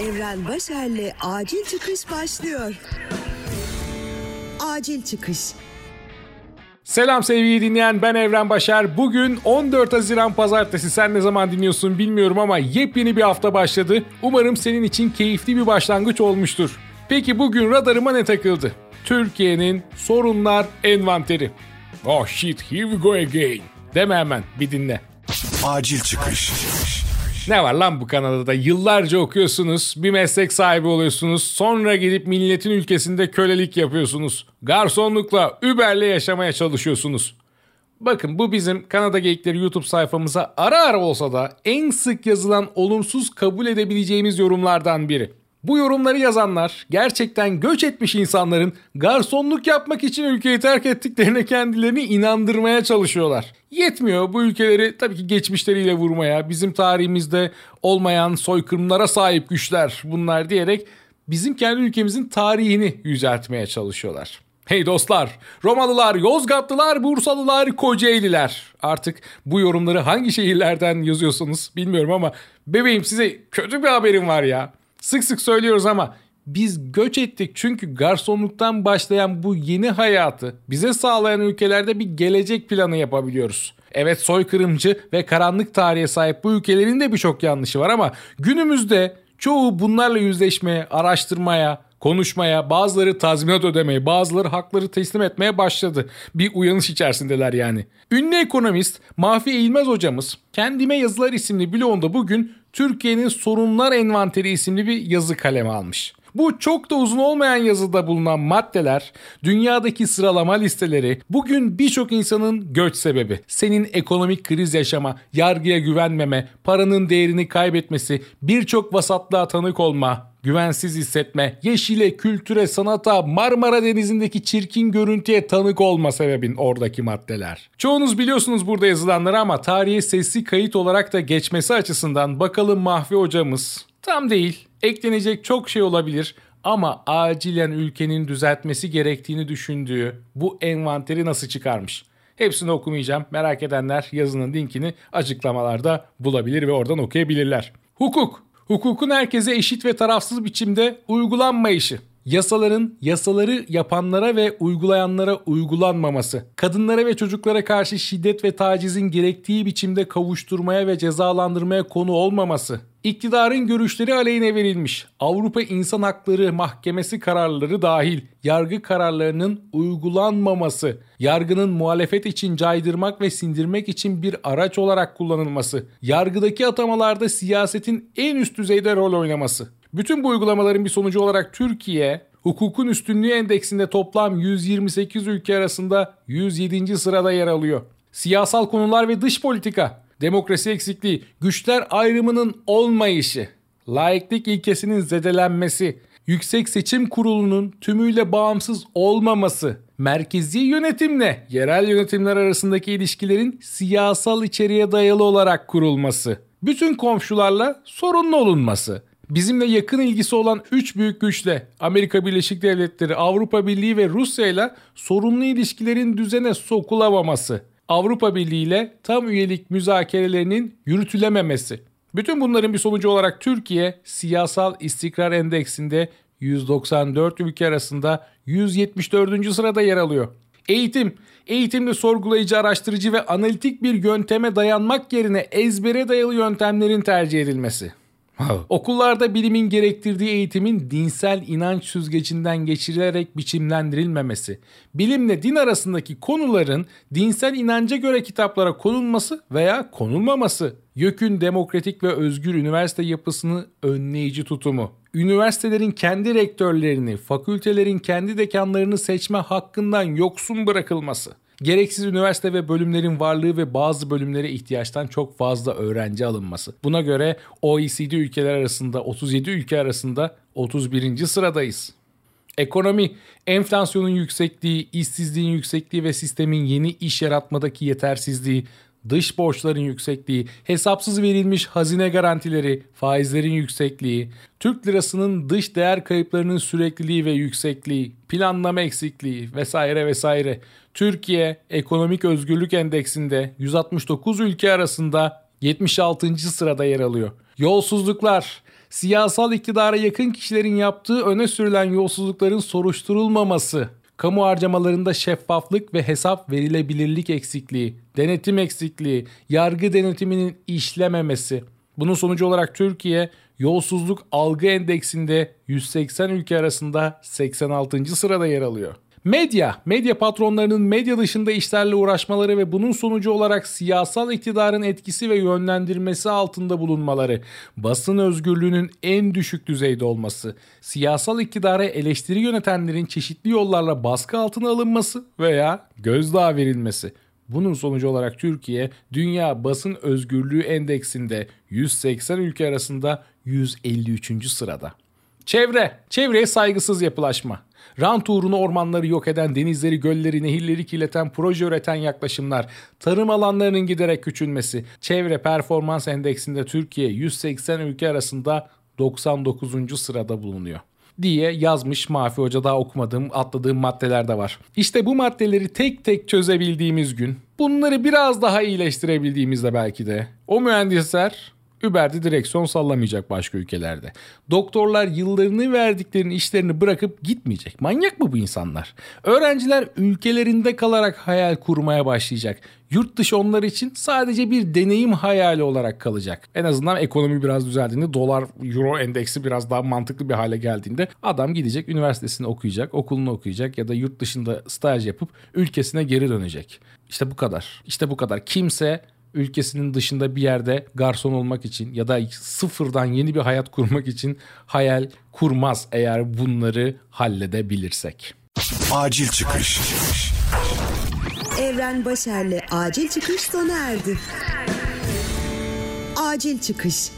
Evren Başer'le Acil Çıkış başlıyor. Acil Çıkış. Selam sevgili dinleyen ben Evren Başar. Bugün 14 Haziran Pazartesi. Sen ne zaman dinliyorsun bilmiyorum ama yepyeni bir hafta başladı. Umarım senin için keyifli bir başlangıç olmuştur. Peki bugün radarıma ne takıldı? Türkiye'nin sorunlar envanteri. Oh shit here we go again. Deme hemen bir dinle. Acil çıkış. Ne var lan bu Kanada'da? Yıllarca okuyorsunuz, bir meslek sahibi oluyorsunuz, sonra gidip milletin ülkesinde kölelik yapıyorsunuz. Garsonlukla, Uber'le yaşamaya çalışıyorsunuz. Bakın bu bizim Kanada Geyikleri YouTube sayfamıza ara ara olsa da en sık yazılan olumsuz kabul edebileceğimiz yorumlardan biri. Bu yorumları yazanlar gerçekten göç etmiş insanların garsonluk yapmak için ülkeyi terk ettiklerine kendilerini inandırmaya çalışıyorlar. Yetmiyor bu ülkeleri tabii ki geçmişleriyle vurmaya, bizim tarihimizde olmayan soykırımlara sahip güçler bunlar diyerek bizim kendi ülkemizin tarihini yüceltmeye çalışıyorlar. Hey dostlar, Romalılar, Yozgatlılar, Bursalılar, Kocaeliler. Artık bu yorumları hangi şehirlerden yazıyorsunuz bilmiyorum ama bebeğim size kötü bir haberim var ya. Sık sık söylüyoruz ama biz göç ettik çünkü garsonluktan başlayan bu yeni hayatı bize sağlayan ülkelerde bir gelecek planı yapabiliyoruz. Evet soykırımcı ve karanlık tarihe sahip bu ülkelerin de birçok yanlışı var ama günümüzde çoğu bunlarla yüzleşmeye, araştırmaya, konuşmaya, bazıları tazminat ödemeye, bazıları hakları teslim etmeye başladı. Bir uyanış içerisindeler yani. Ünlü ekonomist Mahfi Eğilmez hocamız Kendime Yazılar isimli bloğunda bugün Türkiye'nin Sorunlar Envanteri isimli bir yazı kaleme almış. Bu çok da uzun olmayan yazıda bulunan maddeler, dünyadaki sıralama listeleri, bugün birçok insanın göç sebebi. Senin ekonomik kriz yaşama, yargıya güvenmeme, paranın değerini kaybetmesi, birçok vasatlığa tanık olma, güvensiz hissetme, yeşile, kültüre, sanata, Marmara Denizi'ndeki çirkin görüntüye tanık olma sebebin oradaki maddeler. Çoğunuz biliyorsunuz burada yazılanları ama tarihe sesli kayıt olarak da geçmesi açısından bakalım Mahfi hocamız tam değil. Eklenecek çok şey olabilir ama acilen ülkenin düzeltmesi gerektiğini düşündüğü bu envanteri nasıl çıkarmış? Hepsini okumayacağım. Merak edenler yazının linkini açıklamalarda bulabilir ve oradan okuyabilirler. Hukuk Hukukun herkese eşit ve tarafsız biçimde uygulanmayışı. Yasaların yasaları yapanlara ve uygulayanlara uygulanmaması, kadınlara ve çocuklara karşı şiddet ve tacizin gerektiği biçimde kavuşturmaya ve cezalandırmaya konu olmaması, İktidarın görüşleri aleyhine verilmiş Avrupa İnsan Hakları Mahkemesi kararları dahil yargı kararlarının uygulanmaması, yargının muhalefet için caydırmak ve sindirmek için bir araç olarak kullanılması, yargıdaki atamalarda siyasetin en üst düzeyde rol oynaması. Bütün bu uygulamaların bir sonucu olarak Türkiye hukukun üstünlüğü endeksinde toplam 128 ülke arasında 107. sırada yer alıyor. Siyasal konular ve dış politika demokrasi eksikliği, güçler ayrımının olmayışı, laiklik ilkesinin zedelenmesi, Yüksek Seçim Kurulu'nun tümüyle bağımsız olmaması, merkezi yönetimle yerel yönetimler arasındaki ilişkilerin siyasal içeriğe dayalı olarak kurulması, bütün komşularla sorunlu olunması, bizimle yakın ilgisi olan 3 büyük güçle Amerika Birleşik Devletleri, Avrupa Birliği ve Rusya ile sorunlu ilişkilerin düzene sokulamaması, Avrupa Birliği ile tam üyelik müzakerelerinin yürütülememesi. Bütün bunların bir sonucu olarak Türkiye siyasal istikrar endeksinde 194 ülke arasında 174. sırada yer alıyor. Eğitim, eğitimde sorgulayıcı, araştırıcı ve analitik bir yönteme dayanmak yerine ezbere dayalı yöntemlerin tercih edilmesi. Okullarda bilimin gerektirdiği eğitimin dinsel inanç süzgecinden geçirilerek biçimlendirilmemesi, bilimle din arasındaki konuların dinsel inanca göre kitaplara konulması veya konulmaması, YÖK'ün demokratik ve özgür üniversite yapısını önleyici tutumu, üniversitelerin kendi rektörlerini, fakültelerin kendi dekanlarını seçme hakkından yoksun bırakılması, Gereksiz üniversite ve bölümlerin varlığı ve bazı bölümlere ihtiyaçtan çok fazla öğrenci alınması. Buna göre OECD ülkeler arasında 37 ülke arasında 31. sıradayız. Ekonomi, enflasyonun yüksekliği, işsizliğin yüksekliği ve sistemin yeni iş yaratmadaki yetersizliği, dış borçların yüksekliği, hesapsız verilmiş hazine garantileri, faizlerin yüksekliği, Türk lirasının dış değer kayıplarının sürekliliği ve yüksekliği, planlama eksikliği vesaire vesaire. Türkiye Ekonomik Özgürlük Endeksinde 169 ülke arasında 76. sırada yer alıyor. Yolsuzluklar, siyasal iktidara yakın kişilerin yaptığı öne sürülen yolsuzlukların soruşturulmaması, kamu harcamalarında şeffaflık ve hesap verilebilirlik eksikliği, denetim eksikliği, yargı denetiminin işlememesi. Bunun sonucu olarak Türkiye yolsuzluk algı endeksinde 180 ülke arasında 86. sırada yer alıyor. Medya, medya patronlarının medya dışında işlerle uğraşmaları ve bunun sonucu olarak siyasal iktidarın etkisi ve yönlendirmesi altında bulunmaları, basın özgürlüğünün en düşük düzeyde olması, siyasal iktidara eleştiri yönetenlerin çeşitli yollarla baskı altına alınması veya gözdağı verilmesi. Bunun sonucu olarak Türkiye Dünya Basın Özgürlüğü Endeksinde 180 ülke arasında 153. sırada. Çevre, çevreye saygısız yapılaşma. Rant uğruna ormanları yok eden, denizleri, gölleri, nehirleri kirleten, proje üreten yaklaşımlar, tarım alanlarının giderek küçülmesi, çevre performans endeksinde Türkiye 180 ülke arasında 99. sırada bulunuyor diye yazmış Mafi Hoca daha okumadığım atladığım maddeler de var. İşte bu maddeleri tek tek çözebildiğimiz gün bunları biraz daha iyileştirebildiğimizde belki de o mühendisler Uber'de direksiyon sallamayacak başka ülkelerde. Doktorlar yıllarını verdiklerini işlerini bırakıp gitmeyecek. Manyak mı bu insanlar? Öğrenciler ülkelerinde kalarak hayal kurmaya başlayacak. Yurt dışı onlar için sadece bir deneyim hayali olarak kalacak. En azından ekonomi biraz düzeldiğinde dolar euro endeksi biraz daha mantıklı bir hale geldiğinde adam gidecek üniversitesini okuyacak, okulunu okuyacak ya da yurt dışında staj yapıp ülkesine geri dönecek. İşte bu kadar. İşte bu kadar. Kimse ülkesinin dışında bir yerde garson olmak için ya da sıfırdan yeni bir hayat kurmak için hayal kurmaz eğer bunları halledebilirsek. Acil çıkış. Evren Başer'le acil çıkış sona erdi. Acil çıkış.